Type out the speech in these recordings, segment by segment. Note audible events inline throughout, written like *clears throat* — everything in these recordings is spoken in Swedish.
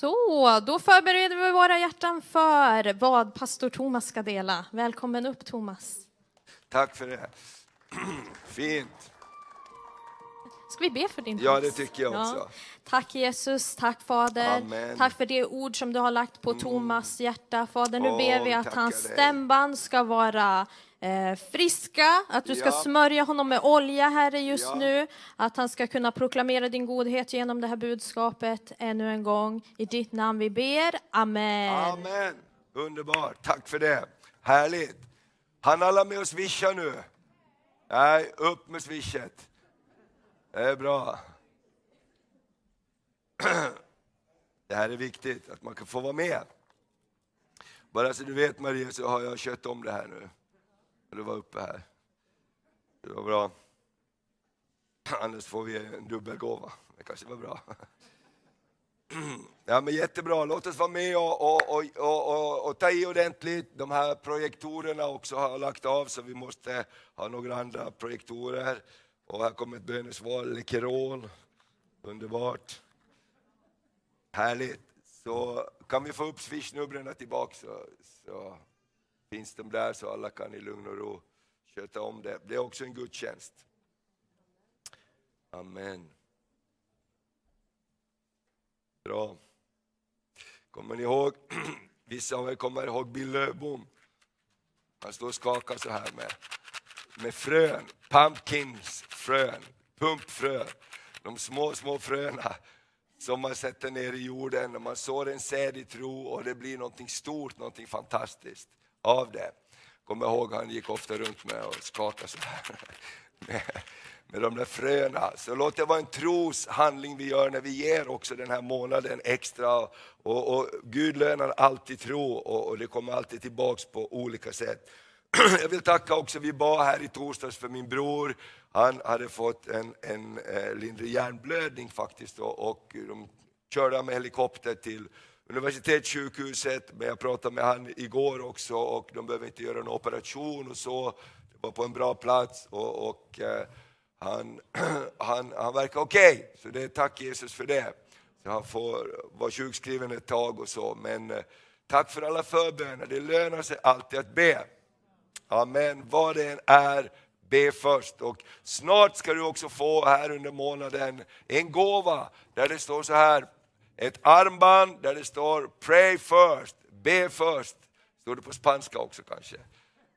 Så, då förbereder vi våra hjärtan för vad pastor Thomas ska dela. Välkommen upp Thomas. Tack för det. *clears throat* Fint. Ska vi be för din Ja, det tycker jag också. Tack Jesus, tack Fader. Amen. Mm. Tack för det ord som du har lagt på Thomas hjärta. Fader, nu Åh, ber vi att hans dig. stämband ska vara eh, friska, att du ska Ja. smörja honom med olja, Herre, just Ja. nu. Att han ska kunna proklamera din godhet genom det här budskapet ännu en gång. I ditt namn vi ber. Amen. Amen. Underbart. Tack för det. Härligt. Han alla med oss swisha nu? Nej, upp med swishet. Det är bra. Det här är viktigt, att man kan få vara med. Bara så du vet Maria så har jag kött om det här nu. Du var uppe här. Det var bra. Annars får vi en dubbelgåva. Det kanske var bra. *clears throat* Ja, men jättebra, låt oss vara med och, och, och, och, och, och ta i ordentligt. De här projektorerna också har jag lagt av så vi måste ha några andra projektorer. Och här kommer ett bönesvar, Lekeron. Underbart. Härligt. Så kan vi få upp swishnumren tillbaka så, så finns de där så alla kan i lugn och ro sköta om det. Det är också en gudstjänst. Amen. Bra. Kommer ni ihåg, *clears throat* vissa av er kommer ihåg Bill Löfbom. Han står och skakar så här med, med frön, pumpkins frön, pumpfrön. De små, små fröna som man sätter ner i jorden och man sår en säd i tro och det blir någonting stort, någonting fantastiskt av det. Kommer ihåg han gick ofta runt med och skakade så här. *laughs* Med, med de där fröna. Så låt det vara en troshandling vi gör när vi ger också den här månaden extra. Och, och Gud lönar alltid tro och, och det kommer alltid tillbaks på olika sätt. *clears throat* Jag vill tacka också, vi bad här i torsdags för min bror. Han hade fått en, en eh, lindrig hjärnblödning faktiskt och, och de körde med helikopter till universitetssjukhuset. Men jag pratade med han igår också och de behöver inte göra en operation och så. Det var på en bra plats och, och eh, han, *clears throat* han, han verkar okej. Så det är tack Jesus för det. Så han får vara sjukskriven ett tag och så. Men eh, tack för alla förböner. Det lönar sig alltid att be. Amen. Vad det än är, be först. Och snart ska du också få här under månaden en gåva där det står så här. Ett armband där det står pray first, be först. Står det på spanska också kanske?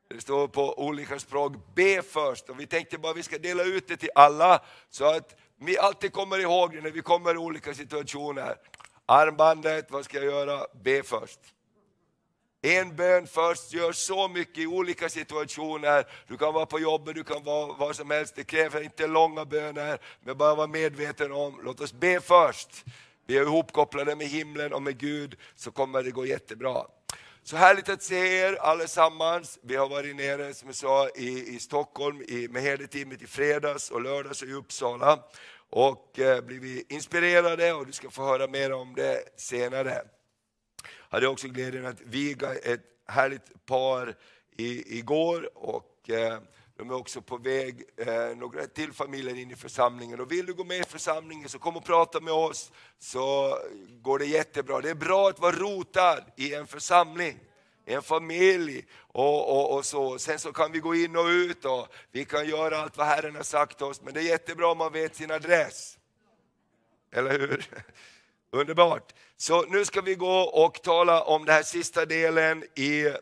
Det står på olika språk, be först. Och vi tänkte bara vi ska dela ut det till alla så att vi alltid kommer ihåg det när vi kommer i olika situationer. Armbandet, vad ska jag göra? Be först. En bön först gör så mycket i olika situationer. Du kan vara på jobbet, du kan vara vad som helst. Det kräver inte långa böner, men bara vara medveten om, låt oss be först. Vi är ihopkopplade med himlen och med Gud, så kommer det gå jättebra. Så härligt att se er allesammans. Vi har varit nere, som jag sa, i, i Stockholm i, med herdeteamet i fredags och lördags och i Uppsala. Och eh, blivit inspirerade och du ska få höra mer om det senare Jag hade också glädjen att viga ett härligt par i, igår och eh, de är också på väg, eh, några till familjer in i församlingen. Och vill du gå med i församlingen så kom och prata med oss så går det jättebra. Det är bra att vara rotad i en församling i en familj och, och, och så. Sen så kan vi gå in och ut och vi kan göra allt vad Herren har sagt oss. Men det är jättebra om man vet sin adress. Eller hur? *laughs* Underbart. Så nu ska vi gå och tala om den här sista delen i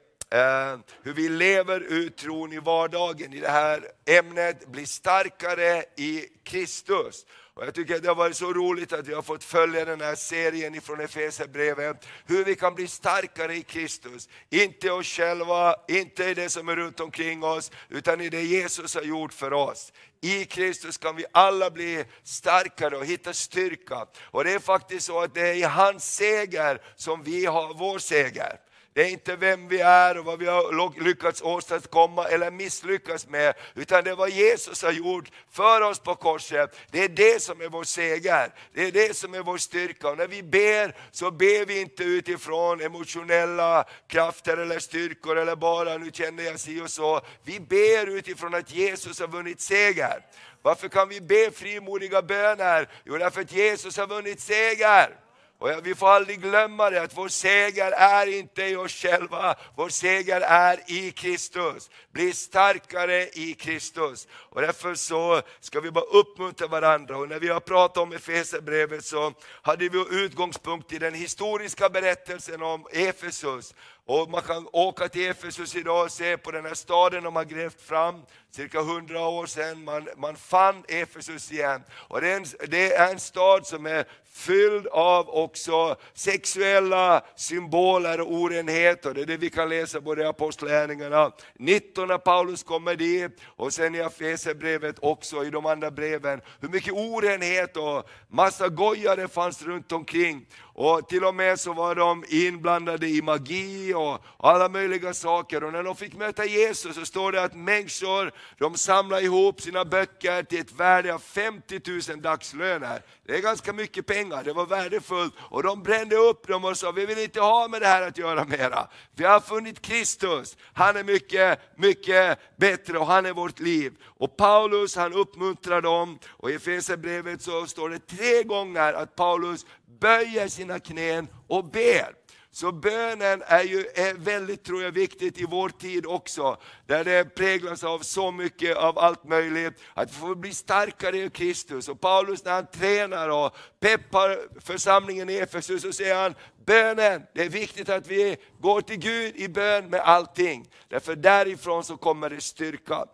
hur vi lever ut tron i vardagen. I det här ämnet, bli starkare i Kristus. Och jag tycker att det har varit så roligt att vi har fått följa den här serien ifrån Efesierbrevet. Hur vi kan bli starkare i Kristus. Inte oss själva, inte i det som är runt omkring oss, utan i det Jesus har gjort för oss. I Kristus kan vi alla bli starkare och hitta styrka. Och det är faktiskt så att det är i hans seger som vi har vår seger. Det är inte vem vi är och vad vi har lyckats åstadkomma eller misslyckats med, utan det är vad Jesus har gjort för oss på korset. Det är det som är vår seger, det är det som är vår styrka. Och när vi ber så ber vi inte utifrån emotionella krafter eller styrkor eller bara nu känner jag si och så. Vi ber utifrån att Jesus har vunnit seger. Varför kan vi be frimodiga böner? Jo, därför att Jesus har vunnit seger. Och vi får aldrig glömma det, att vår seger är inte i oss själva, vår seger är i Kristus. Bli starkare i Kristus. Och därför så ska vi bara uppmuntra varandra. Och när vi har pratat om Efesierbrevet så hade vi utgångspunkt i den historiska berättelsen om Efesus. Och man kan åka till Efesus idag och se på den här staden de har grävt fram, cirka hundra år sedan. Man, man fann Efesus igen. Och det är, en, det är en stad som är fylld av också sexuella symboler och orenheter. Det är det vi kan läsa både i Apostlagärningarna 19 när Paulus kommer dit och sen i Efesierbrevet också i de andra breven. Hur mycket orenhet och massa gojare fanns runt omkring. Och till och med så var de inblandade i magi och alla möjliga saker. Och när de fick möta Jesus så står det att människor de samlade ihop sina böcker till ett värde av 50 000 dagslöner. Det är ganska mycket pengar, det var värdefullt. Och de brände upp dem och sa, vi vill inte ha med det här att göra mera. Vi har funnit Kristus, han är mycket, mycket bättre och han är vårt liv. Och Paulus han uppmuntrar dem, och i Efesierbrevet så står det tre gånger att Paulus böjer sina knän och ber. Så bönen är ju är väldigt tror jag, viktigt i vår tid också, där det präglas av så mycket av allt möjligt, att vi får bli starkare i Kristus. Och Paulus när han tränar och peppar församlingen i Efesus så säger han, bönen, det är viktigt att vi går till Gud i bön med allting. Därför därifrån så kommer det styrka.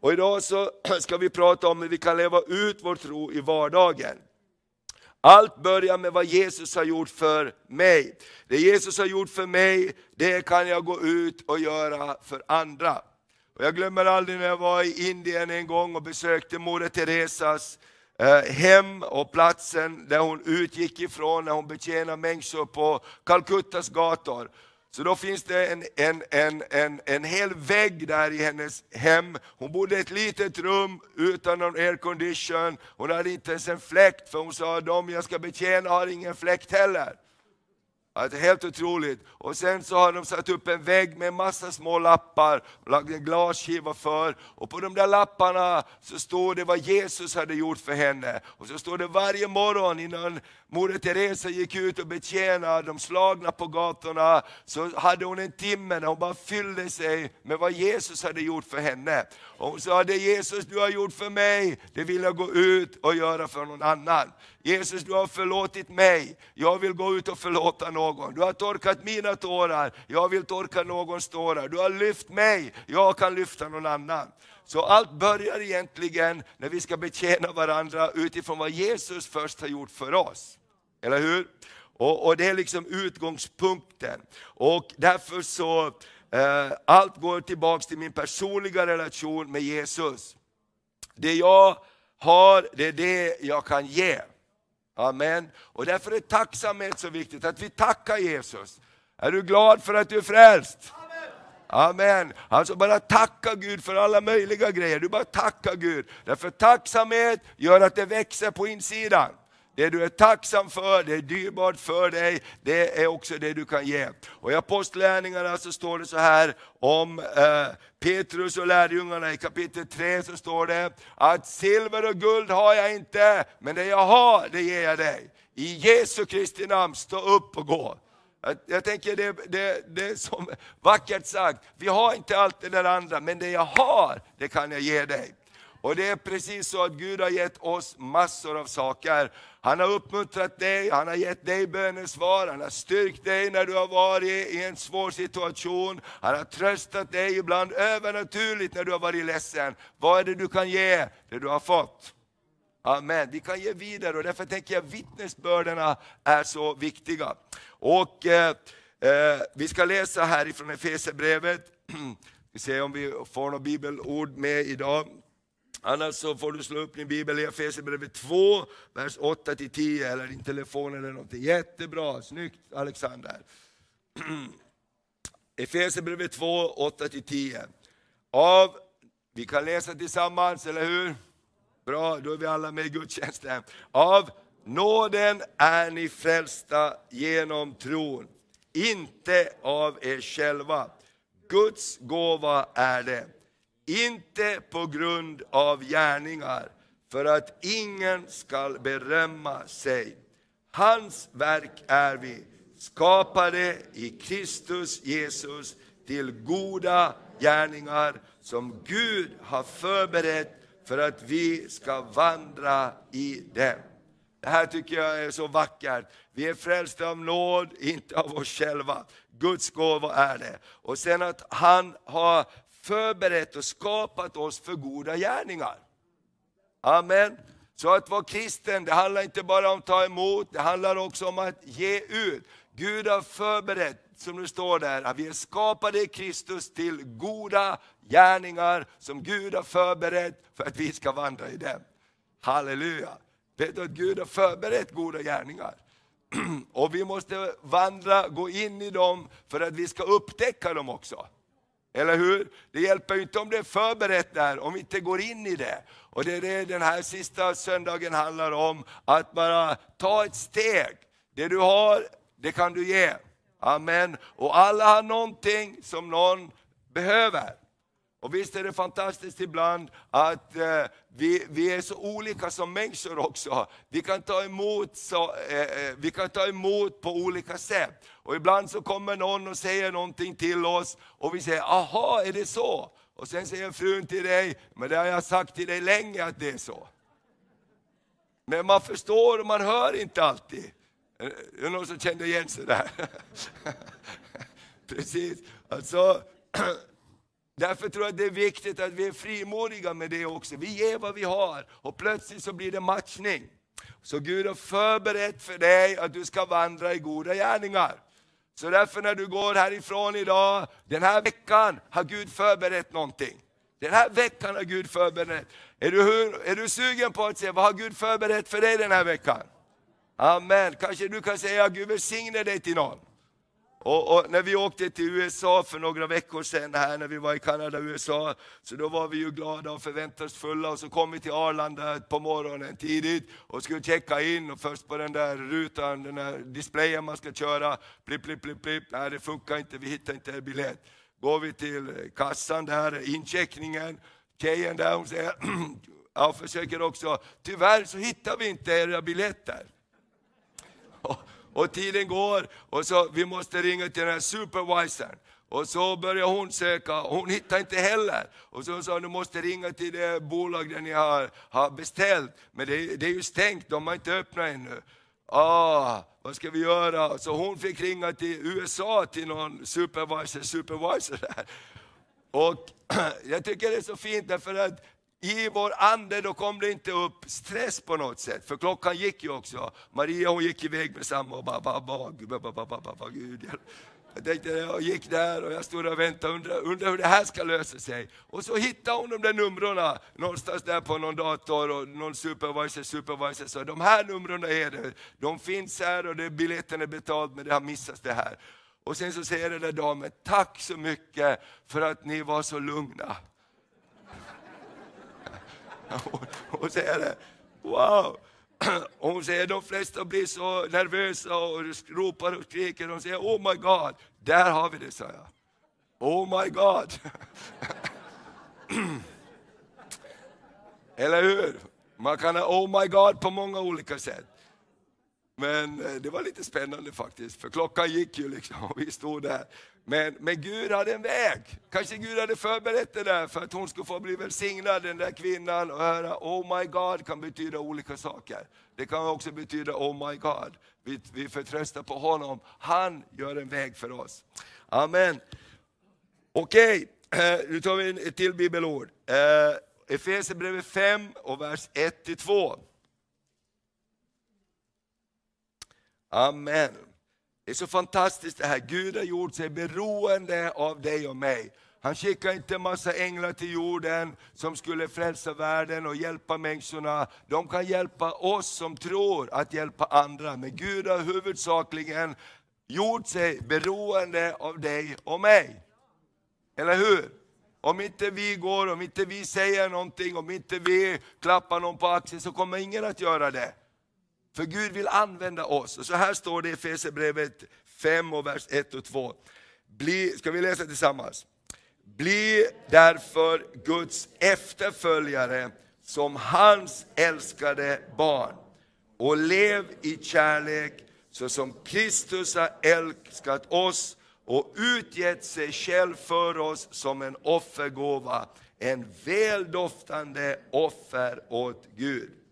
Och idag så *clears throat* ska vi prata om hur vi kan leva ut vår tro i vardagen. Allt börjar med vad Jesus har gjort för mig. Det Jesus har gjort för mig, det kan jag gå ut och göra för andra. Och jag glömmer aldrig när jag var i Indien en gång och besökte Moder Teresas eh, hem och platsen där hon utgick ifrån när hon betjänade människor på Calcuttas gator. Så då finns det en, en, en, en, en hel vägg där i hennes hem. Hon bodde i ett litet rum utan någon aircondition. Hon hade inte ens en fläkt, för hon sa att de jag ska betjäna har ingen fläkt heller. Alltså, helt otroligt. Och sen så har de satt upp en vägg med en massa små lappar, och lagt en glasskiva för. Och på de där lapparna så står det vad Jesus hade gjort för henne. Och så står det varje morgon innan Moder Teresa gick ut och betjänade de slagna på gatorna, så hade hon en timme när hon bara fyllde sig med vad Jesus hade gjort för henne. Och hon sa, det Jesus du har gjort för mig, det vill jag gå ut och göra för någon annan. Jesus du har förlåtit mig, jag vill gå ut och förlåta någon. Du har torkat mina tårar, jag vill torka någons tårar. Du har lyft mig, jag kan lyfta någon annan. Så allt börjar egentligen när vi ska betjäna varandra utifrån vad Jesus först har gjort för oss. Eller hur? Och, och det är liksom utgångspunkten. Och därför så, eh, allt går tillbaks till min personliga relation med Jesus. Det jag har, det är det jag kan ge. Amen. Och därför är tacksamhet så viktigt, att vi tackar Jesus. Är du glad för att du är frälst? Amen. Alltså bara tacka Gud för alla möjliga grejer. Du bara tacka Gud. Därför tacksamhet gör att det växer på insidan. Det du är tacksam för, det är dyrbart för dig, det är också det du kan ge. Och i Apostlärningarna så står det så här om eh, Petrus och lärjungarna i kapitel 3 så står det att silver och guld har jag inte, men det jag har det ger jag dig. I Jesu Kristi namn, stå upp och gå. Jag, jag tänker det, det, det är som vackert sagt, vi har inte allt det där andra, men det jag har, det kan jag ge dig. Och det är precis så att Gud har gett oss massor av saker. Han har uppmuntrat dig, han har gett dig bönesvar, han har styrkt dig när du har varit i en svår situation. Han har tröstat dig ibland övernaturligt när du har varit ledsen. Vad är det du kan ge? Det du har fått. Amen. Vi kan ge vidare och därför tänker jag vittnesbördena är så viktiga. Och eh, eh, Vi ska läsa härifrån Efesierbrevet. *clears throat* Vi ser om vi får några bibelord med idag. Annars så får du slå upp din bibel i Efesierbrevet 2, vers 8-10 eller din telefon eller någonting. Jättebra, snyggt Alexander. *clears throat* Efesierbrevet 2, 8-10. Av, vi kan läsa tillsammans, eller hur? Bra, då är vi alla med i gudstjänsten. Av nåden är ni frälsta genom tron, inte av er själva. Guds gåva är det inte på grund av gärningar, för att ingen skall berömma sig. Hans verk är vi, skapade i Kristus Jesus till goda gärningar som Gud har förberett för att vi ska vandra i dem. Det här tycker jag är så vackert. Vi är frälsta av nåd, inte av oss själva. Guds gåva är det. Och sen att han har förberett och skapat oss för goda gärningar. Amen. Så att vara kristen, det handlar inte bara om att ta emot, det handlar också om att ge ut. Gud har förberett, som det står där, att vi är skapade i Kristus till goda gärningar som Gud har förberett för att vi ska vandra i dem. Halleluja! Vet du att Gud har förberett goda gärningar? *clears throat* Och vi måste vandra, gå in i dem för att vi ska upptäcka dem också. Eller hur? Det hjälper ju inte om det är förberett där, om vi inte går in i det. Och det är det den här sista söndagen handlar om, att bara ta ett steg. Det du har, det kan du ge. Amen. Och alla har någonting som någon behöver. Och visst är det fantastiskt ibland att eh, vi, vi är så olika som människor också. Vi kan, ta emot så, eh, eh vi kan ta emot på olika sätt. Och ibland så kommer någon och säger någonting till oss och vi säger, aha, är det så? Och sen säger frun till dig, men det har jag sagt till dig länge att det är så. Men man förstår och man hör inte alltid. Är det någon som kände igen sig där? *laughs* Precis. Alltså, *clears throat* Därför tror jag det är viktigt att vi är frimodiga med det också. Vi ger vad vi har och plötsligt så blir det matchning. Så Gud har förberett för dig att du ska vandra i goda gärningar. Så därför när du går härifrån idag, den här veckan har Gud förberett någonting. Den här veckan har Gud förberett. Är du, är du sugen på att se vad har Gud förberett för dig den här veckan? Amen. Kanske du kan säga Gud välsigne dig till någon. Och, och, när vi åkte till USA för några veckor sedan, här när vi var i Kanada och USA, så då var vi ju glada och förväntansfulla och så kom vi till Arlanda på morgonen tidigt och skulle checka in och först på den där rutan, den där displayen man ska köra, blipp, blipp, blipp, blipp, nej det funkar inte, vi hittar inte biljett. Går vi till kassan där, incheckningen, tjejen där hon säger, *clears throat* jag försöker också, tyvärr så hittar vi inte era biljetter. Och tiden går och så vi måste ringa till den här supervisorn. Och så börjar hon söka, hon hittar inte heller. Och så sa hon, du måste ringa till det bolag där ni har, har beställt. Men det, det är ju stängt, de har inte öppnat ännu. Ah, vad ska vi göra? Så hon fick ringa till USA till någon supervisor, supervisor där. Och *clears throat* jag tycker det är så fint därför att i vår ande då kom det inte upp stress på något sätt, för klockan gick ju också. Maria hon gick iväg med samma och bara, bara, bara, bara, bara, bara, Gud Jag tänkte, jag gick där och jag stod och väntade, undrar, undrar hur det här ska lösa sig. Och så hittade hon de där numren någonstans där på någon dator och någon supervisor, supervisor sa, de här numren är det, de finns här och det, biljetten är betald men det har missats det här. Och sen så säger den där damen, tack så mycket för att ni var så lugna. Hon säger det. Wow! Hon säger de flesta blir så nervösa och ropar och skriker. De säger oh my God, där har vi det, sa jag. Oh my God. *clears throat* Eller hur? Man kan ha oh my God på många olika sätt. Men eh, det var lite spännande faktiskt, för klockan gick ju liksom och vi stod där. Men, men Gud hade en väg. Kanske Gud hade förberett det där för att hon skulle få bli välsignad, den där kvinnan, och höra Oh my God kan betyda olika saker. Det kan också betyda Oh my God. Vi, vi förtröstar på honom. Han gör en väg för oss. Amen. Okej, okay. Nu tar vi eh, ett till bibelord. Efesierbrevet 5 och vers 1-2. Amen. Det är så fantastiskt det här. Gud har gjort sig beroende av dig och mig. Han skickar inte en massa änglar till jorden som skulle frälsa världen och hjälpa människorna. De kan hjälpa oss som tror att hjälpa andra. Men Gud har huvudsakligen gjort sig beroende av dig och mig. Eller hur? Om inte vi går, om inte vi säger någonting, om inte vi klappar någon på axeln så kommer ingen att göra det. För Gud vill använda oss. Och så här står det i Efesierbrevet 5 och vers 1 och 2. Bli, ska vi läsa tillsammans? Bli därför Guds efterföljare som hans älskade barn. och lev i kärlek så som Kristus har älskat oss och utgett sig själv för oss som en offergåva, en väldoftande offer åt Gud.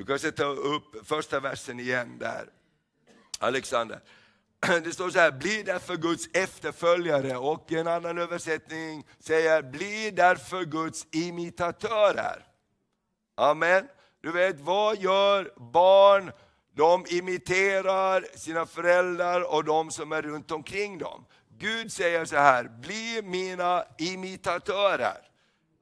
Du kan ta upp första versen igen där. Alexander. *clears throat* Det står så här, bli därför Guds efterföljare och en annan översättning säger, bli därför Guds imitatörer. Amen. Du vet, vad gör barn? De imiterar sina föräldrar och de som är runt omkring dem. Gud säger så här, bli mina imitatörer.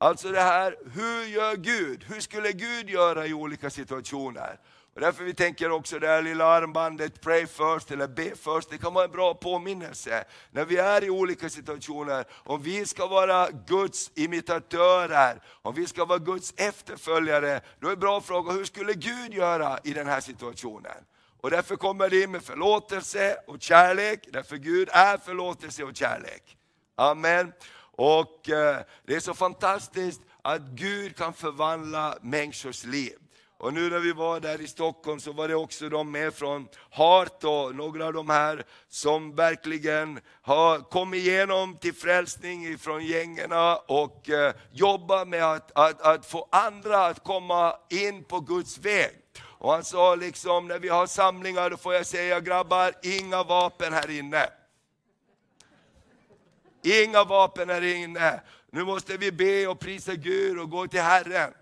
Alltså det här, hur gör Gud? Hur skulle Gud göra i olika situationer? Och därför vi tänker också det här lilla armbandet, pray first eller be first, det kan vara en bra påminnelse. När vi är i olika situationer, om vi ska vara Guds imitatörer, om vi ska vara Guds efterföljare, då är en bra fråga, hur skulle Gud göra i den här situationen? Och därför kommer det in med förlåtelse och kärlek, därför Gud är förlåtelse och kärlek. Amen. Och eh, det är så fantastiskt att Gud kan förvandla människors liv. Och nu när vi var där i Stockholm så var det också de med från Hart och några av de här som verkligen har kommit igenom till frälsning från gängerna och eh, jobbar med att, att, att få andra att komma in på Guds väg. Och han sa liksom, när vi har samlingar, då får jag säga grabbar, inga vapen här inne. Inga vapen här inne. Nu måste vi be och prisa Gud och gå till Herren.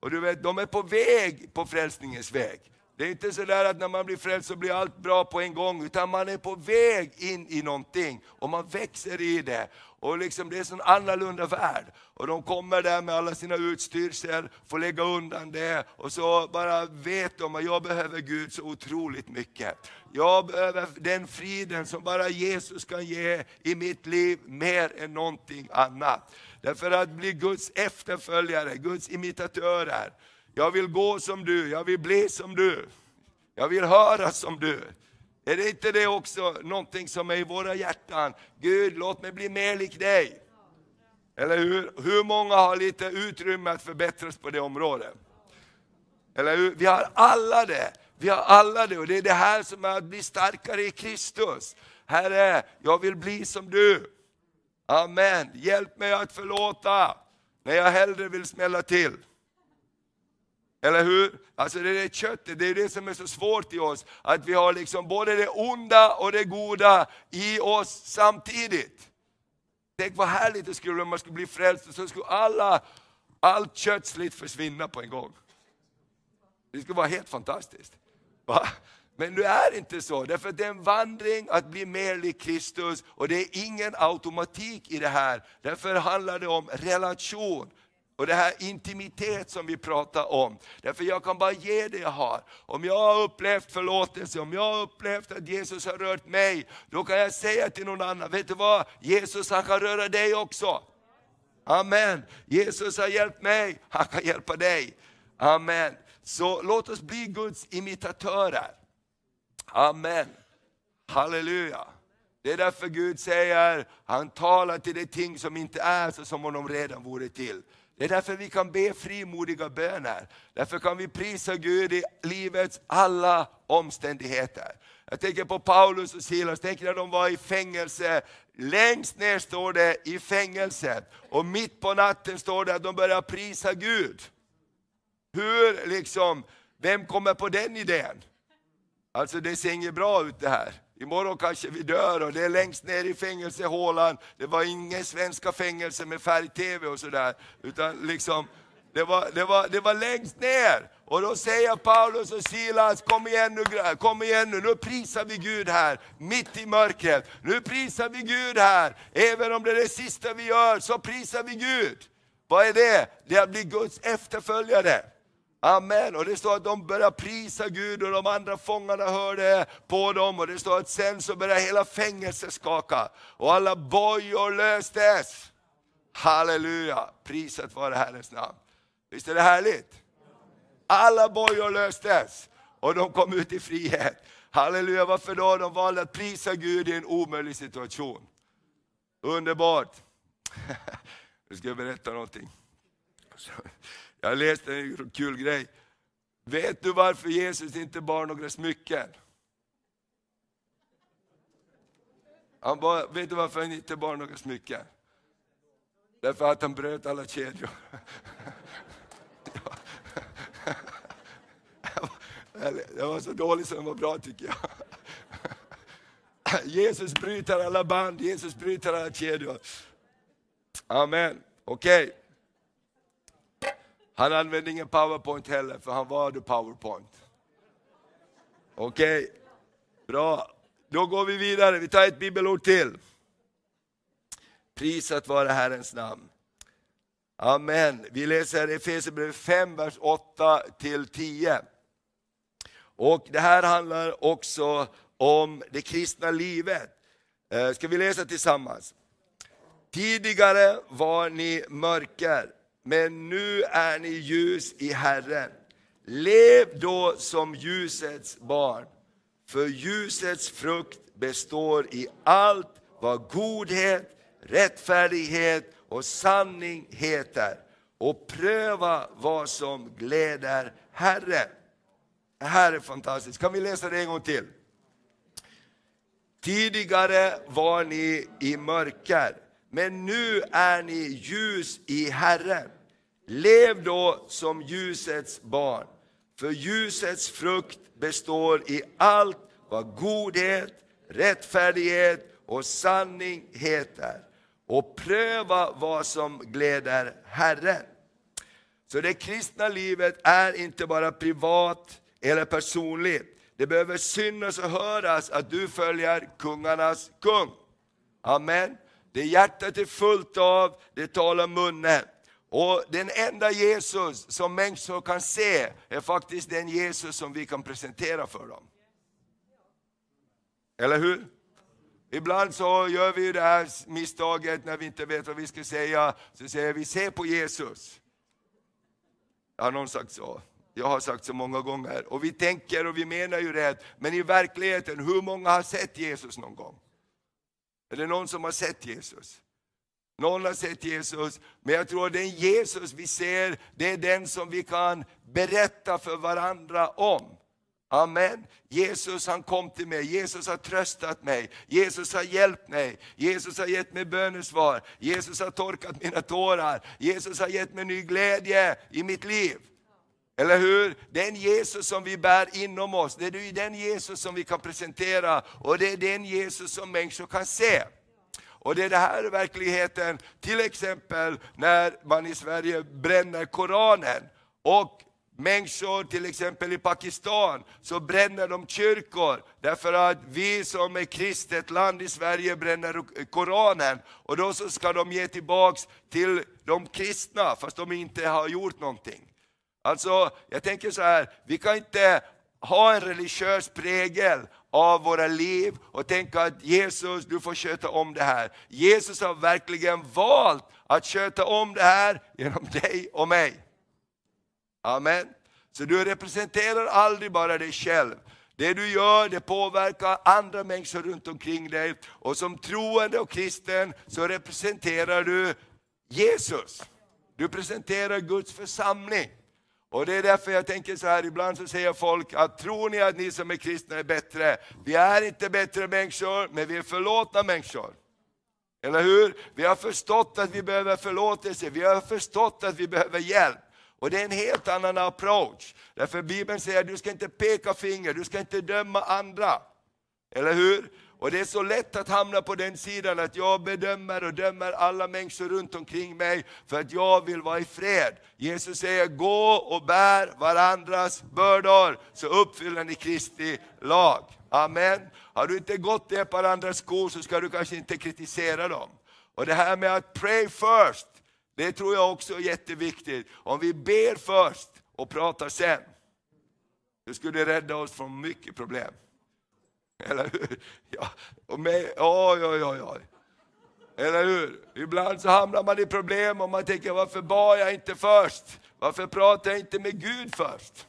Och du vet, de är på väg på frälsningens väg. Det är inte så där att när man blir frälst så blir allt bra på en gång, utan man är på väg in i någonting och man växer i det. Och liksom det är en sån annorlunda värld. Och de kommer där med alla sina utstyrsel, får lägga undan det och så bara vet de att jag behöver Gud så otroligt mycket. Jag behöver den friden som bara Jesus kan ge i mitt liv mer än någonting annat. Därför att bli Guds efterföljare, Guds imitatörer. Jag vill gå som du, jag vill bli som du. Jag vill höra som du. Är det inte det också någonting som är i våra hjärtan? Gud, låt mig bli mer lik dig. Eller hur? Hur många har lite utrymme att förbättras på det området? Eller hur? Vi har alla det. Vi har alla det och det är det här som är att bli starkare i Kristus. Herre, jag vill bli som du. Amen. Hjälp mig att förlåta när jag hellre vill smälla till. Eller hur? Alltså det är köttet, det är det som är så svårt i oss. Att vi har liksom både det onda och det goda i oss samtidigt. Tänk vad härligt det skulle vara om man skulle bli frälst och så skulle alla, allt kötsligt försvinna på en gång. Det skulle vara helt fantastiskt. Va? Men det är inte så, därför att det är en vandring att bli mer lik Kristus och det är ingen automatik i det här. Därför handlar det om relation. Och det här intimitet som vi pratar om. Därför jag kan bara ge det jag har. Om jag har upplevt förlåtelse, om jag har upplevt att Jesus har rört mig, då kan jag säga till någon annan, vet du vad? Jesus han kan röra dig också. Amen. Jesus har hjälpt mig, han kan hjälpa dig. Amen. Så låt oss bli Guds imitatörer. Amen. Halleluja. Det är därför Gud säger, han talar till de ting som inte är så som om de redan vore till. Det är därför vi kan be frimodiga böner. Därför kan vi prisa Gud i livets alla omständigheter. Jag tänker på Paulus och Silas, tänk när de var i fängelse. Längst ner står det i fängelset och mitt på natten står det att de börjar prisa Gud. Hur liksom, vem kommer på den idén? Alltså det ser inget bra ut det här. Imorgon kanske vi dör och det är längst ner i fängelsehålan. Det var inga svenska fängelser med färg-tv och sådär. Utan liksom, det var, det, var, det var längst ner. Och då säger Paulus och Silas, kom igen nu, kom igen nu, nu prisar vi Gud här, mitt i mörkret. Nu prisar vi Gud här, även om det är det sista vi gör, så prisar vi Gud. Vad är det? Det är att bli Guds efterföljare. Amen. Och det står att de börjar prisa Gud och de andra fångarna hörde på dem. Och det står att sen så började hela fängelset skaka och alla bojor löstes. Halleluja, prisat vare Herrens namn. Visst är det härligt? Alla bojor löstes och de kom ut i frihet. Halleluja, varför då? De valde att prisa Gud i en omöjlig situation. Underbart. *laughs* Nu ska jag berätta någonting. Jag läste en kul grej. Vet du varför Jesus inte bar några smycken? Han bar, vet du varför han inte bar några smycken? Därför att han bröt alla kedjor. Det var så dåligt som det var bra tycker jag. Jesus bryter alla band, Jesus bryter alla kedjor. Amen. Okej. Okay. Han använde ingen powerpoint heller, för han var the powerpoint. Okej, okay. bra. Då går vi vidare, vi tar ett bibelord till. Prisat vare Herrens namn. Amen. Vi läser Efesierbrevet 5, vers 8 till 10. Och det här handlar också om det kristna livet. Eh, ska vi läsa tillsammans? Tidigare var ni mörker, men nu är ni ljus i Herren. Lev då som ljusets barn, för ljusets frukt består i allt vad godhet, rättfärdighet och sanning heter. Och pröva vad som gläder Herren. Det här är fantastiskt. Kan vi läsa det en gång till? Tidigare var ni i mörker, men nu är ni ljus i Herren. Lev då som ljusets barn, för ljusets frukt består i allt vad godhet, rättfärdighet och sanning heter. Och pröva vad som gläder Herren. Så det kristna livet är inte bara privat eller personligt. Det behöver synas och höras att du följer kungarnas kung. Amen. Det hjärtat är fullt av, det talar munnen. Och den enda Jesus som människor kan se är faktiskt den Jesus som vi kan presentera för dem. Eller hur? Ibland så gör vi det här misstaget när vi inte vet vad vi ska säga, så säger vi se på Jesus. Har någon sagt så? Jag har sagt så många gånger. Och vi tänker och vi menar ju rätt, men i verkligheten, hur många har sett Jesus någon gång? Är det någon som har sett Jesus? Någon har sett Jesus, men jag tror att den Jesus vi ser, det är den som vi kan berätta för varandra om. Amen. Jesus han kom till mig, Jesus har tröstat mig, Jesus har hjälpt mig, Jesus har gett mig bönesvar, Jesus har torkat mina tårar, Jesus har gett mig ny glädje i mitt liv. Eller hur? Den Jesus som vi bär inom oss, det är den Jesus som vi kan presentera och det är den Jesus som människor kan se. Och det är det här verkligheten, till exempel när man i Sverige bränner Koranen och Människor, till exempel i Pakistan, så bränner de kyrkor därför att vi som är kristet land i Sverige bränner Koranen. Och då så ska de ge tillbaks till de kristna, fast de inte har gjort någonting. Alltså, jag tänker så här, vi kan inte ha en religiös prägel av våra liv och tänka att Jesus, du får sköta om det här. Jesus har verkligen valt att sköta om det här genom dig och mig. Amen. Så du representerar aldrig bara dig själv. Det du gör det påverkar andra människor runt omkring dig. Och som troende och kristen så representerar du Jesus. Du presenterar Guds församling. Och det är därför jag tänker så här, ibland så säger folk att tror ni att ni som är kristna är bättre? Vi är inte bättre människor, men vi är förlåtna människor. Eller hur? Vi har förstått att vi behöver förlåtelse, vi har förstått att vi behöver hjälp. Och det är en helt annan approach. Därför Bibeln säger att du ska inte peka finger, du ska inte döma andra. Eller hur? Och det är så lätt att hamna på den sidan att jag bedömer och dömer alla människor runt omkring mig för att jag vill vara i fred. Jesus säger gå och bär varandras bördor så uppfyller ni Kristi lag. Amen. Har du inte gått i på andras skor så ska du kanske inte kritisera dem. Och det här med att pray first, det tror jag också är jätteviktigt. Om vi ber först och pratar sen, det skulle rädda oss från mycket problem. Eller hur? Ja, och med, oj, oj, oj, oj. Eller hur? Ibland så hamnar man i problem och man tänker, varför bad jag inte först? Varför pratade jag inte med Gud först?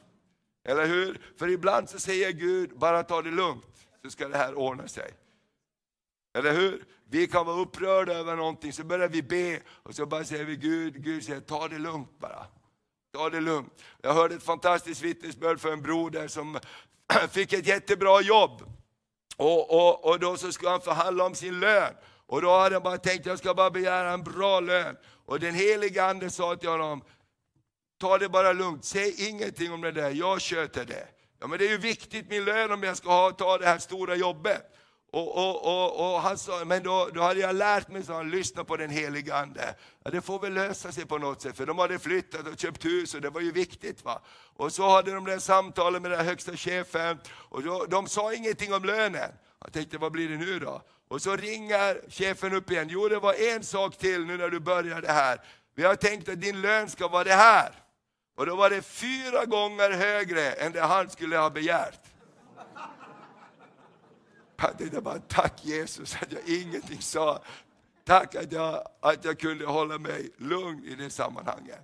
Eller hur? För ibland så säger Gud, bara ta det lugnt, så ska det här ordna sig. Eller hur? Vi kan vara upprörda över någonting, så börjar vi be och så bara säger vi Gud, Gud säger ta det lugnt bara. Ta det lugnt. Jag hörde ett fantastiskt vittnesbörd för en broder som *clears throat* fick ett jättebra jobb. Och, och, och då så skulle han förhandla om sin lön. Och då hade han bara tänkt, jag ska bara begära en bra lön. Och den helige Ande sa till honom, ta det bara lugnt, säg ingenting om det där, jag sköter det. Ja men det är ju viktigt min lön om jag ska ha, ta det här stora jobbet. Och, och, och, och han sa, men då, då hade jag lärt mig, så han, lyssna på den helige Ande. Ja, det får väl lösa sig på något sätt, för de hade flyttat och köpt hus och det var ju viktigt. va. Och så hade de det samtalet med den högsta chefen, och då, de sa ingenting om lönen. Jag tänkte, vad blir det nu då? Och så ringer chefen upp igen, jo det var en sak till nu när du började här. Vi har tänkt att din lön ska vara det här. Och då var det fyra gånger högre än det han skulle ha begärt. Jag tänkte bara, tack Jesus att jag ingenting sa. Tack att jag, att jag kunde hålla mig lugn i det sammanhanget.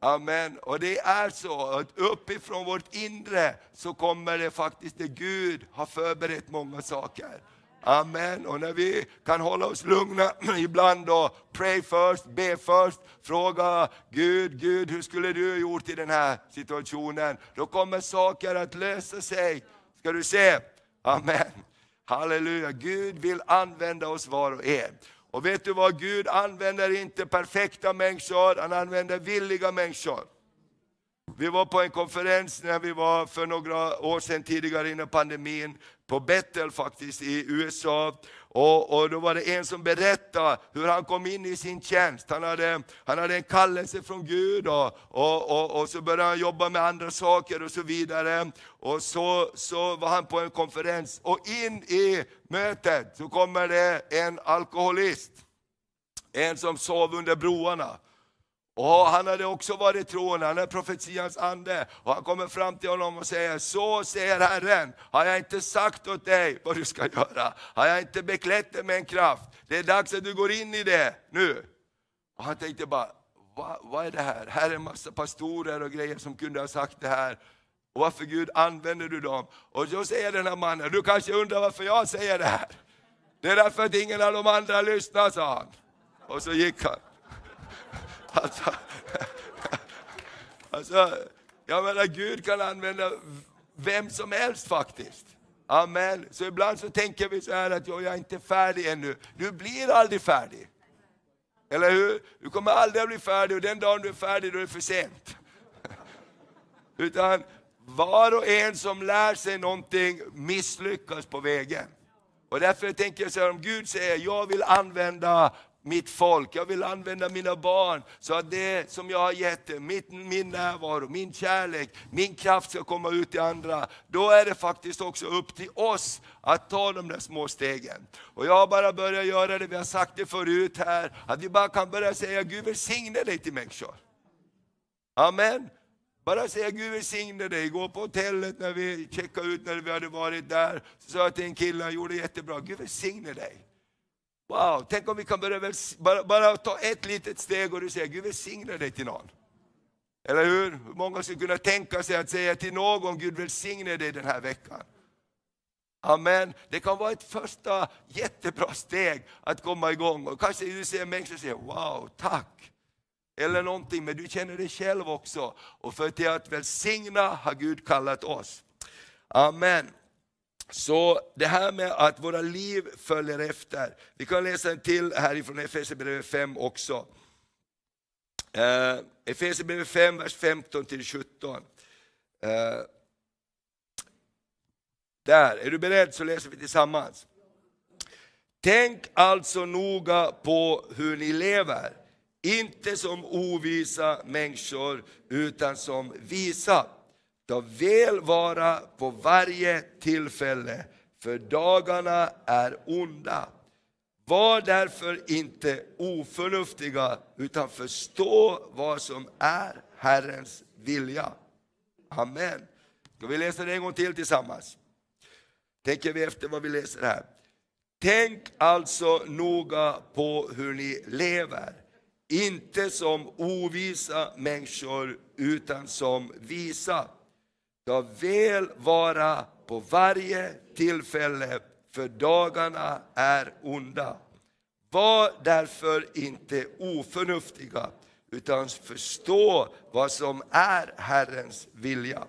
Amen. Och det är så att uppifrån vårt inre så kommer det faktiskt det Gud har förberett många saker. Amen. Och när vi kan hålla oss lugna *clears throat* ibland och pray first, be först. fråga Gud, Gud hur skulle du ha gjort i den här situationen? Då kommer saker att lösa sig. Ska du se? Amen. Halleluja, Gud vill använda oss var och en. Och vet du vad, Gud använder inte perfekta människor, han använder villiga människor. Vi var på en konferens när vi var för några år sedan tidigare innan pandemin, på Bethel faktiskt i USA. Och, och, då var det en som berättade hur han kom in i sin tjänst. Han hade, han hade en kallelse från Gud och, och, och, och så började han jobba med andra saker och så vidare. Och så, så var han på en konferens och in i mötet så kommer det en alkoholist. En som sov under broarna. Och han hade också varit troende, han är profetians ande. Och han kommer fram till honom och säger, så säger Herren, har jag inte sagt åt dig vad du ska göra? Har jag inte beklätt dig med en kraft? Det är dags att du går in i det nu. Och han tänkte bara, vad, vad är det här? Här är en massa pastorer och grejer som kunde ha sagt det här. Och varför Gud använder du dem? Och så säger den här mannen, du kanske undrar varför jag säger det här? Det är därför att ingen av de andra lyssnar, sa han. Och så gick han. Alltså, *laughs* alltså, jag menar Gud kan använda vem som helst faktiskt. Amen. Så ibland så tänker vi så här att jag är inte färdig ännu. Du blir aldrig färdig. Eller hur? Du kommer aldrig att bli färdig och den dagen du är färdig då är det för sent. *laughs* Utan var och en som lär sig någonting misslyckas på vägen. Och därför tänker jag så här, om Gud säger, jag vill använda mitt folk, jag vill använda mina barn så att det som jag har gett dem, min närvaro, min kärlek, min kraft ska komma ut till andra. Då är det faktiskt också upp till oss att ta de där små stegen. Och jag har bara börjat göra det, vi har sagt det förut här, att vi bara kan börja säga Gud välsigne dig till människor. Amen. Bara säga Gud välsigne dig. Gå på hotellet när vi checkade ut när vi hade varit där. Så sa jag till en kille, han gjorde jättebra. Gud välsigne dig. Wow, tänk om vi kan börja bara, bara ta ett litet steg och du säger Gud välsigne dig till någon. Eller hur? Hur många skulle kunna tänka sig att säga till någon Gud välsigne dig den här veckan. Amen. Det kan vara ett första jättebra steg att komma igång. Och kanske du ser människor och säger wow, tack. Eller någonting, men du känner dig själv också. Och för till att välsigna har Gud kallat oss. Amen. Så det här med att våra liv följer efter. Vi kan läsa en till härifrån Efesierbrevet 5 också. Uh, Efesierbrevet 5, vers 15 till 17. Uh, eh, där, är du beredd så läser vi tillsammans. Tänk alltså noga på hur ni lever, inte som ovisa människor utan som visa Ta väl vara på varje tillfälle, för dagarna är onda. Var därför inte oförnuftiga, utan förstå vad som är Herrens vilja. Amen. Ska vi läsa det en gång till tillsammans? Tänker vi efter vad vi läser här. Tänk alltså noga på hur ni lever, inte som ovisa människor, utan som visa ska väl vara på varje tillfälle, för dagarna är onda. Var därför inte oförnuftiga, utan förstå vad som är Herrens vilja.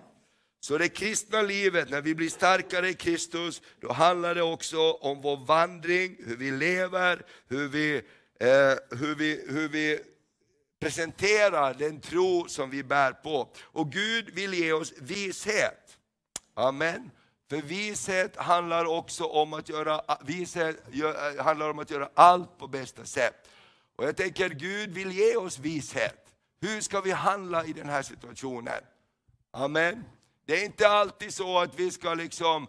Så det kristna livet, när vi blir starkare i Kristus, då handlar det också om vår vandring, hur vi lever, hur vi, eh, hur vi, hur vi presenterar den tro som vi bär på. Och Gud vill ge oss vishet. Amen. För vishet handlar också om att göra, vishet eh, handlar om att göra allt på bästa sätt. Och jag tänker Gud vill ge oss vishet. Hur ska vi handla i den här situationen? Amen. Det är inte alltid så att vi ska liksom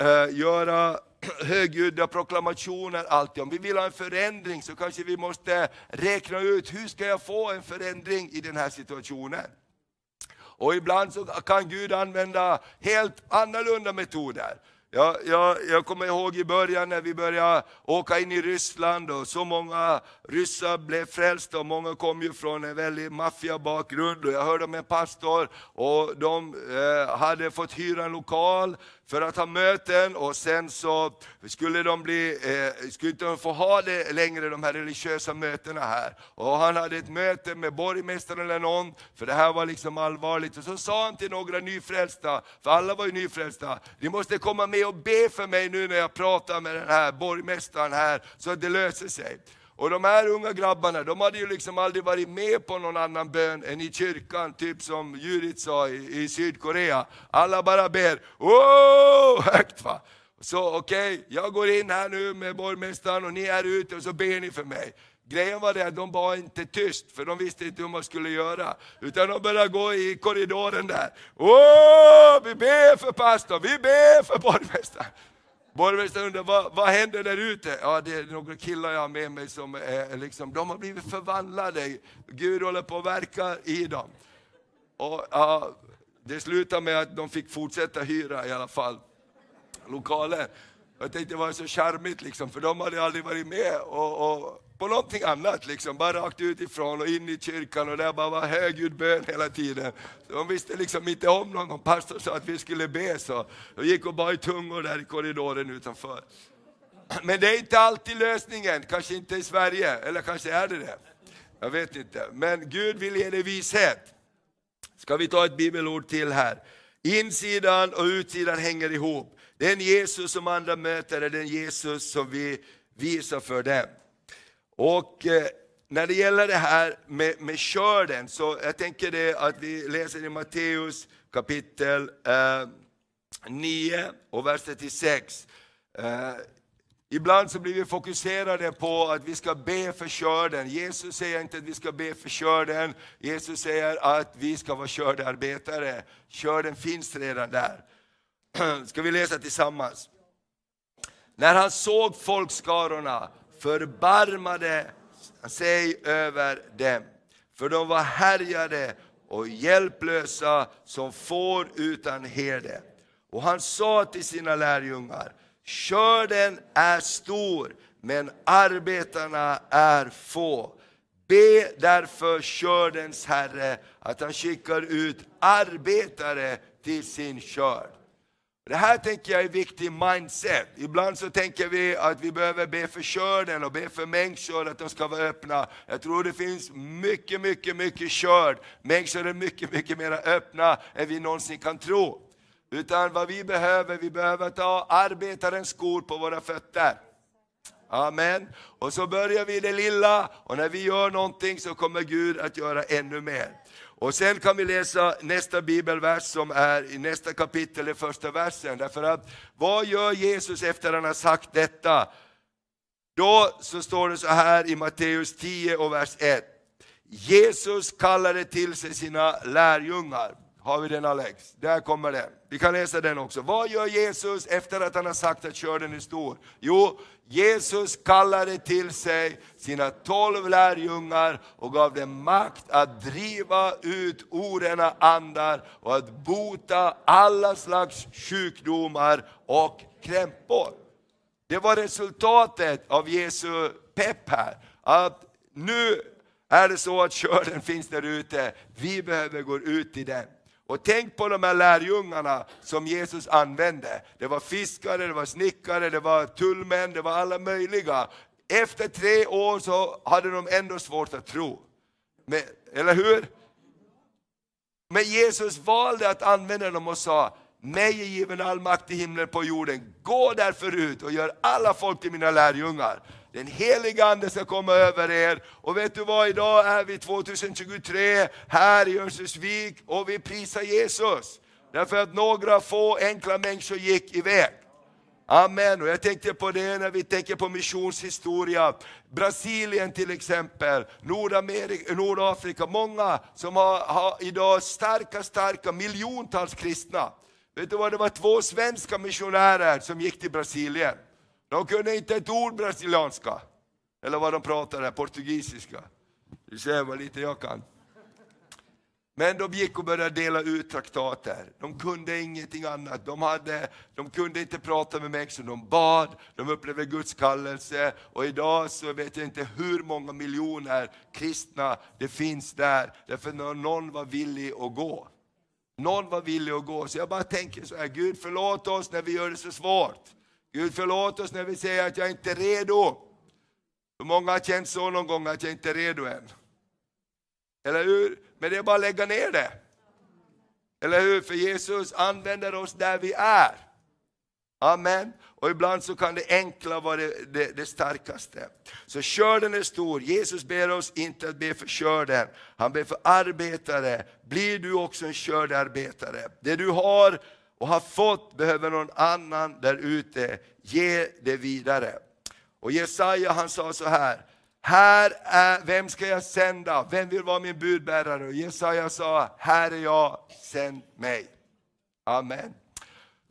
eh, göra *clears throat* högljudda proklamationer alltid. Om vi vill ha en förändring så kanske vi måste räkna ut, hur ska jag få en förändring i den här situationen? Och ibland så kan Gud använda helt annorlunda metoder. Jag, jag, jag kommer ihåg i början när vi började åka in i Ryssland och så många ryssar blev frälsta och många kom ju från en väldigt maffiabakgrund. Och jag hörde om en pastor och de eh, hade fått hyra en lokal för att ha möten och sen så skulle de bli, eh, skulle inte få ha det längre, de här religiösa mötena här. Och han hade ett möte med borgmästaren eller någon, för det här var liksom allvarligt. Och så sa han till några nyfrälsta, för alla var ju nyfrälsta, ni måste komma med och be för mig nu när jag pratar med den här borgmästaren här, så att det löser sig. Och de här unga grabbarna, de hade ju liksom aldrig varit med på någon annan bön än i kyrkan, typ som Judith sa i, i Sydkorea. Alla bara ber, åh, *laughs* högt va. Så okej, okay, jag går in här nu med borgmästaren och ni är ute och så ber ni för mig. Grejen var det att de var inte tyst, för de visste inte hur man skulle göra. Utan de började gå i korridoren där. Åh, vi ber för pastorn, vi ber för borgmästaren. Borgmästaren undrar, vad, vad händer där ute? Ja, det är några killar jag har med mig som är, liksom, de har blivit förvandlade. Gud håller på att verka i dem. Och, ja, det slutade med att de fick fortsätta hyra i alla fall lokalen. Jag tänkte det var så charmigt, liksom, för de hade aldrig varit med och, och på någonting annat, liksom, bara rakt utifrån och in i kyrkan och där bara var högljudd bön hela tiden. Så de visste liksom inte om någon, någon pastor sa att vi skulle be så de gick och bara i tungor där i korridoren utanför. Men det är inte alltid lösningen, kanske inte i Sverige, eller kanske är det det. Jag vet inte, men Gud vill ge dig vishet. Ska vi ta ett bibelord till här? Insidan och utsidan hänger ihop. Den Jesus som andra möter är den Jesus som vi visar för dem. Och eh, när det gäller det här med, med körden, så jag tänker det att vi läser i Matteus kapitel eh, 9 och vers 36. Eh, ibland så blir vi fokuserade på att vi ska be för körden. Jesus säger inte att vi ska be för körden, Jesus säger att vi ska vara kördearbetare. Körden finns redan där. *clears throat* Ska vi läsa tillsammans? När han såg folkskarorna förbarmade sig över dem, för de var härjade och hjälplösa som får utan herde. Och han sa till sina lärjungar, körden är stor, men arbetarna är få. Be därför kördens Herre att han skickar ut arbetare till sin körd. Det här tänker jag är viktig mindset. Ibland så tänker vi att vi behöver be för körden och be för människor att de ska vara öppna. Jag tror det finns mycket, mycket, mycket körd. Människor är mycket, mycket mer öppna än vi någonsin kan tro. Utan vad vi behöver, vi behöver ta arbetarens skor på våra fötter. Amen. Och så börjar vi i det lilla och när vi gör någonting så kommer Gud att göra ännu mer. Och sen kan vi läsa nästa bibelvers som är i nästa kapitel, i första versen. Därför att vad gör Jesus efter att han har sagt detta? Då så står det så här i Matteus 10 och vers 1. Jesus kallade till sig sina lärjungar. Har vi den Alex? Där kommer den. Vi kan läsa den också. Vad gör Jesus efter att han har sagt att körden är stor? Jo, Jesus kallade till sig sina tolv lärjungar och gav dem makt att driva ut orena andar och att bota alla slags sjukdomar och krämpor. Det var resultatet av Jesu pepp här. Att nu är det så att körden finns där ute, vi behöver gå ut i den. Och tänk på de här lärjungarna som Jesus använde. Det var fiskare, det var snickare, det var tullmän, det var alla möjliga. Efter tre år så hade de ändå svårt att tro. Men, eller hur? Men Jesus valde att använda dem och sa, mig är given all makt i himlen på jorden. Gå därför ut och gör alla folk till mina lärjungar. Den heliga Ande ska komma över er. Och vet du vad, idag är vi 2023 här i Örnsköldsvik och vi prisar Jesus. Därför att några få enkla människor gick iväg. Amen. Och jag tänkte på det när vi tänker på missionshistoria. Brasilien till exempel, Nordamerika, Nordafrika, många som har, har idag starka, starka miljontals kristna. Vet du vad, det var två svenska missionärer som gick till Brasilien. De kunde inte ett ord brasilianska. Eller vad de pratade, portugisiska. Du ser vad lite jag kan. Men de gick och började dela ut traktater. De kunde ingenting annat. De, hade, de kunde inte prata med mig, så de bad, de upplevde Guds kallelse. Och idag så vet jag inte hur många miljoner kristna det finns där, därför att någon var villig att gå. Någon var villig att gå. Så jag bara tänker så här, Gud förlåt oss när vi gör det så svårt. Gud förlåt oss när vi säger att jag inte är redo. Hur många har känt så någon gång att jag inte är redo än? Eller hur? Men det är bara att lägga ner det. Eller hur? För Jesus använder oss där vi är. Amen. Och ibland så kan det enkla vara det, det, det, starkaste. Så körden är stor. Jesus ber oss inte att be för körden. Han ber för arbetare. Blir du också en kördearbetare? Det du har och har fått behöver någon annan där ute ge det vidare. Och Jesaja han sa så här, här är, vem ska jag sända? Vem vill vara min budbärare? Och Jesaja sa, här är jag, sänd mig. Amen.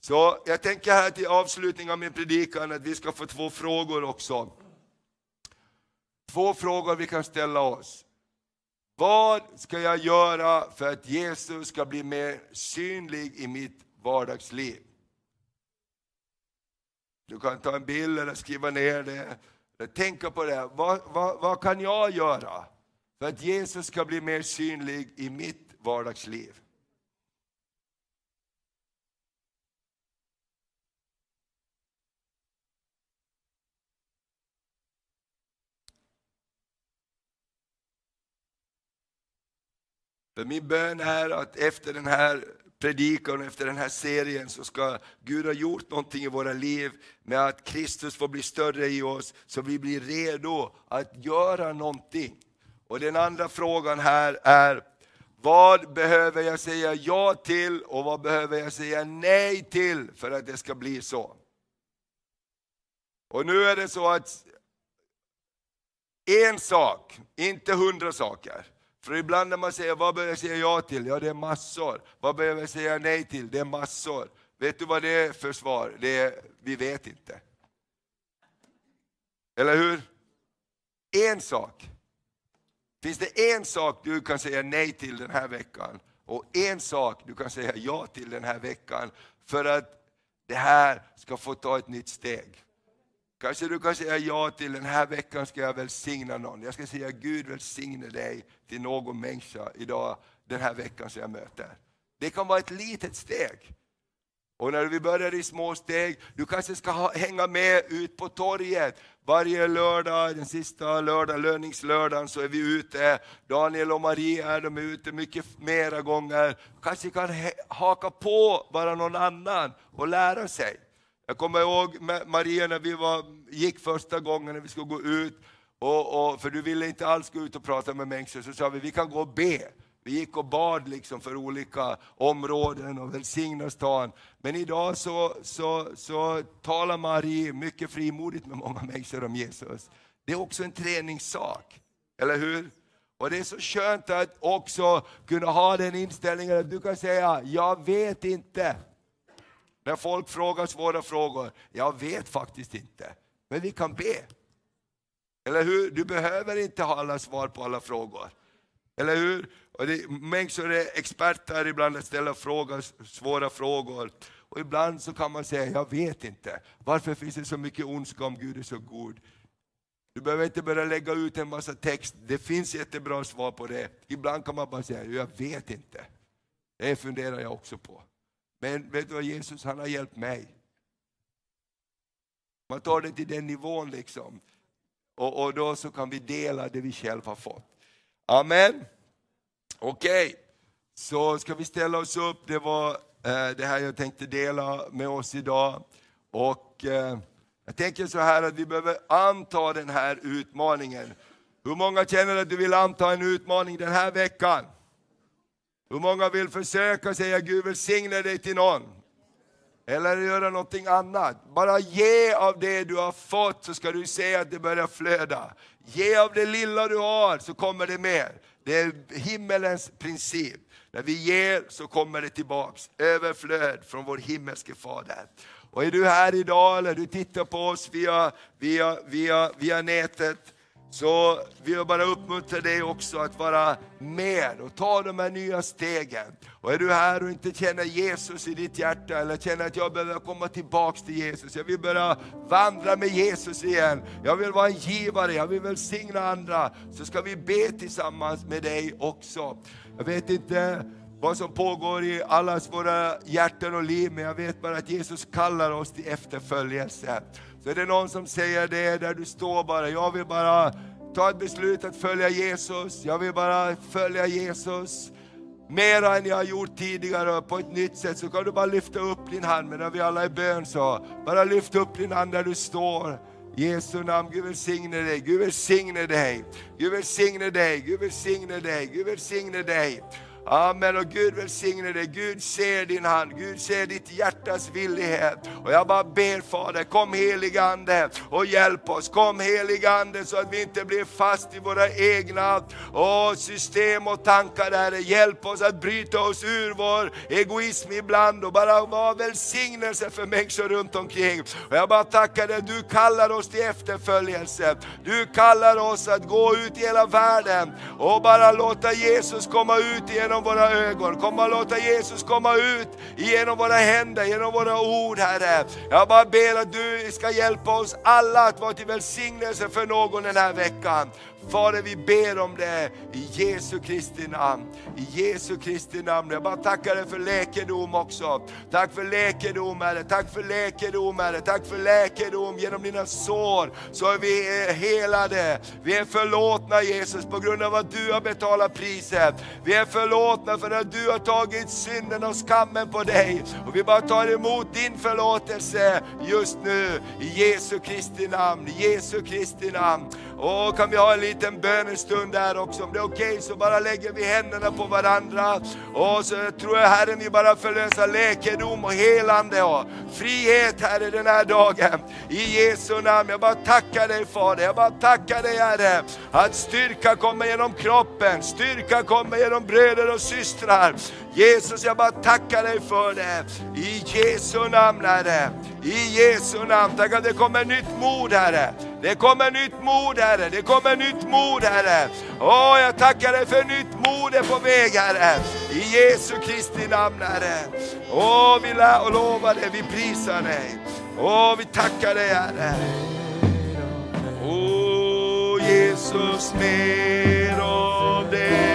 Så jag tänker här till avslutning av min predikan att vi ska få två frågor också. Två frågor vi kan ställa oss. Vad ska jag göra för att Jesus ska bli mer synlig i mitt vardagsliv? Du kan ta en bild eller skriva ner det eller tänka på det, vad, vad, vad kan jag göra för att Jesus ska bli mer synlig i mitt vardagsliv? För min bön är att efter den här predikan efter den här serien så ska Gud ha gjort någonting i våra liv med att Kristus får bli större i oss så vi blir redo att göra någonting. Och den andra frågan här är, vad behöver jag säga ja till och vad behöver jag säga nej till för att det ska bli så? Och nu är det så att en sak, inte hundra saker. För ibland när man säger, vad behöver jag säga ja till? Ja, det är massor. Vad behöver jag säga nej till? Det är massor. Vet du vad det är för svar? Det är, vi vet inte. Eller hur? En sak. Finns det en sak du kan säga nej till den här veckan och en sak du kan säga ja till den här veckan för att det här ska få ta ett nytt steg. Kanske du kan säga ja till den här veckan ska jag välsigna någon. Jag ska säga Gud välsigne dig till någon människa idag, den här veckan som jag möter. Det kan vara ett litet steg. Och när vi börjar i små steg, du kanske ska ha, hänga med ut på torget. Varje lördag, den sista lördagen, löningslördagen, så är vi ute. Daniel och Maria är de är ute mycket mera gånger. Kanske kan haka på bara någon annan och lära sig. Jag kommer ihåg Maria när vi var, gick första gången när vi skulle gå ut, och, och, för du ville inte alls gå ut och prata med människor, så sa vi vi kan gå och be. Vi gick och bad liksom för olika områden och välsignade stan. Men idag så, så, så talar Marie mycket frimodigt med många människor om Jesus. Det är också en träningssak, eller hur? Och det är så skönt att också kunna ha den inställningen att du kan säga, jag vet inte. När folk frågar svåra frågor, jag vet faktiskt inte, men vi kan be. Eller hur? Du behöver inte ha alla svar på alla frågor. Eller hur? Och det, människor är experter ibland att ställa frågor, svåra frågor. Och ibland så kan man säga, jag vet inte. Varför finns det så mycket ondska om Gud är så god? Du behöver inte börja lägga ut en massa text, det finns jättebra svar på det. Ibland kan man bara säga, jag vet inte. Det funderar jag också på. Men vet du vad Jesus, han har hjälpt mig. Man tar det till den nivån liksom. Och, och då så kan vi dela det vi själva har fått. Amen. Okej, så ska vi ställa oss upp. Det var eh, det här jag tänkte dela med oss idag. Och eh, jag tänker så här att vi behöver anta den här utmaningen. Hur många känner att du vill anta en utmaning den här veckan? Hur många vill försöka säga Gud välsigne dig till någon? Eller göra någonting annat. Bara ge av det du har fått så ska du se att det börjar flöda. Ge av det lilla du har så kommer det mer. Det är himmelens princip. När vi ger så kommer det tillbaks. Överflöd från vår himmelske Fader. Och är du här idag eller du tittar på oss via, via, via, via nätet, så vill jag bara uppmuntra dig också att vara med och ta de här nya stegen. Och är du här och inte känner Jesus i ditt hjärta eller känner att jag behöver komma tillbaks till Jesus, jag vill börja vandra med Jesus igen. Jag vill vara en givare, jag vill välsigna andra. Så ska vi be tillsammans med dig också. Jag vet inte vad som pågår i allas våra hjärtan och liv, men jag vet bara att Jesus kallar oss till efterföljelse. Så är det någon som säger det där du står bara, jag vill bara ta ett beslut att följa Jesus, jag vill bara följa Jesus mera än jag har gjort tidigare på ett nytt sätt, så kan du bara lyfta upp din hand medan vi alla är bön. Så. Bara lyft upp din hand där du står. Jesu namn, Gud välsigne dig, Gud välsigne dig, Gud välsigne dig, Gud välsigne dig, Gud välsigne dig. Amen. Och Gud välsigne dig. Gud ser din hand. Gud ser ditt hjärtas villighet. Och jag bara ber Fader, kom helige Ande och hjälp oss. Kom helige Ande så att vi inte blir fast i våra egna åh, system och tankar Herre. Hjälp oss att bryta oss ur vår egoism ibland och bara vara välsignelse för människor runt omkring. Och jag bara tackar dig, du kallar oss till efterföljelse. Du kallar oss att gå ut i hela världen och bara låta Jesus komma ut genom genom våra ögon. Kom och låta Jesus komma ut genom våra händer, genom våra ord Herre. Jag bara ber att du ska hjälpa oss alla att vara till välsignelse för någon den här veckan. Fader, vi ber om det i Jesu Kristi namn. I Jesu Kristi namn. Jag bara tackar dig för läkedom också. Tack för läkedom Herre, tack för läkedom Herre, tack för läkedom. Genom dina sår så är vi helade. Vi är förlåtna Jesus på grund av att du har betalat priset. Vi är förlåtna för att du har tagit synden och skammen på dig. Och vi bara tar emot din förlåtelse just nu i Jesu Kristi namn. I Jesu Kristi namn. Och kan vi ha en liten bönestund där också? Om det är okej okay, så bara lägger vi händerna på varandra. Och så tror jag Herren vi bara förlösa läkedom och helande och frihet Herre den här dagen. I Jesu namn. Jag bara tackar dig Fader. Jag bara tackar dig Herre. Att styrka kommer genom kroppen. Styrka kommer genom bröder och systrar. Jesus jag bara tackar dig för det. I Jesu namn Herre. I Jesu namn. Tack att det kommer nytt mod Herre. Det kommer nytt mod Herre, det kommer nytt mod Herre. Åh, jag tackar dig för nytt mod är på väg Herre. I Jesu Kristi namn Herre. Åh, vi lovar dig, vi prisar dig. Åh, vi tackar dig Herre. Åh, Jesus mer av dig.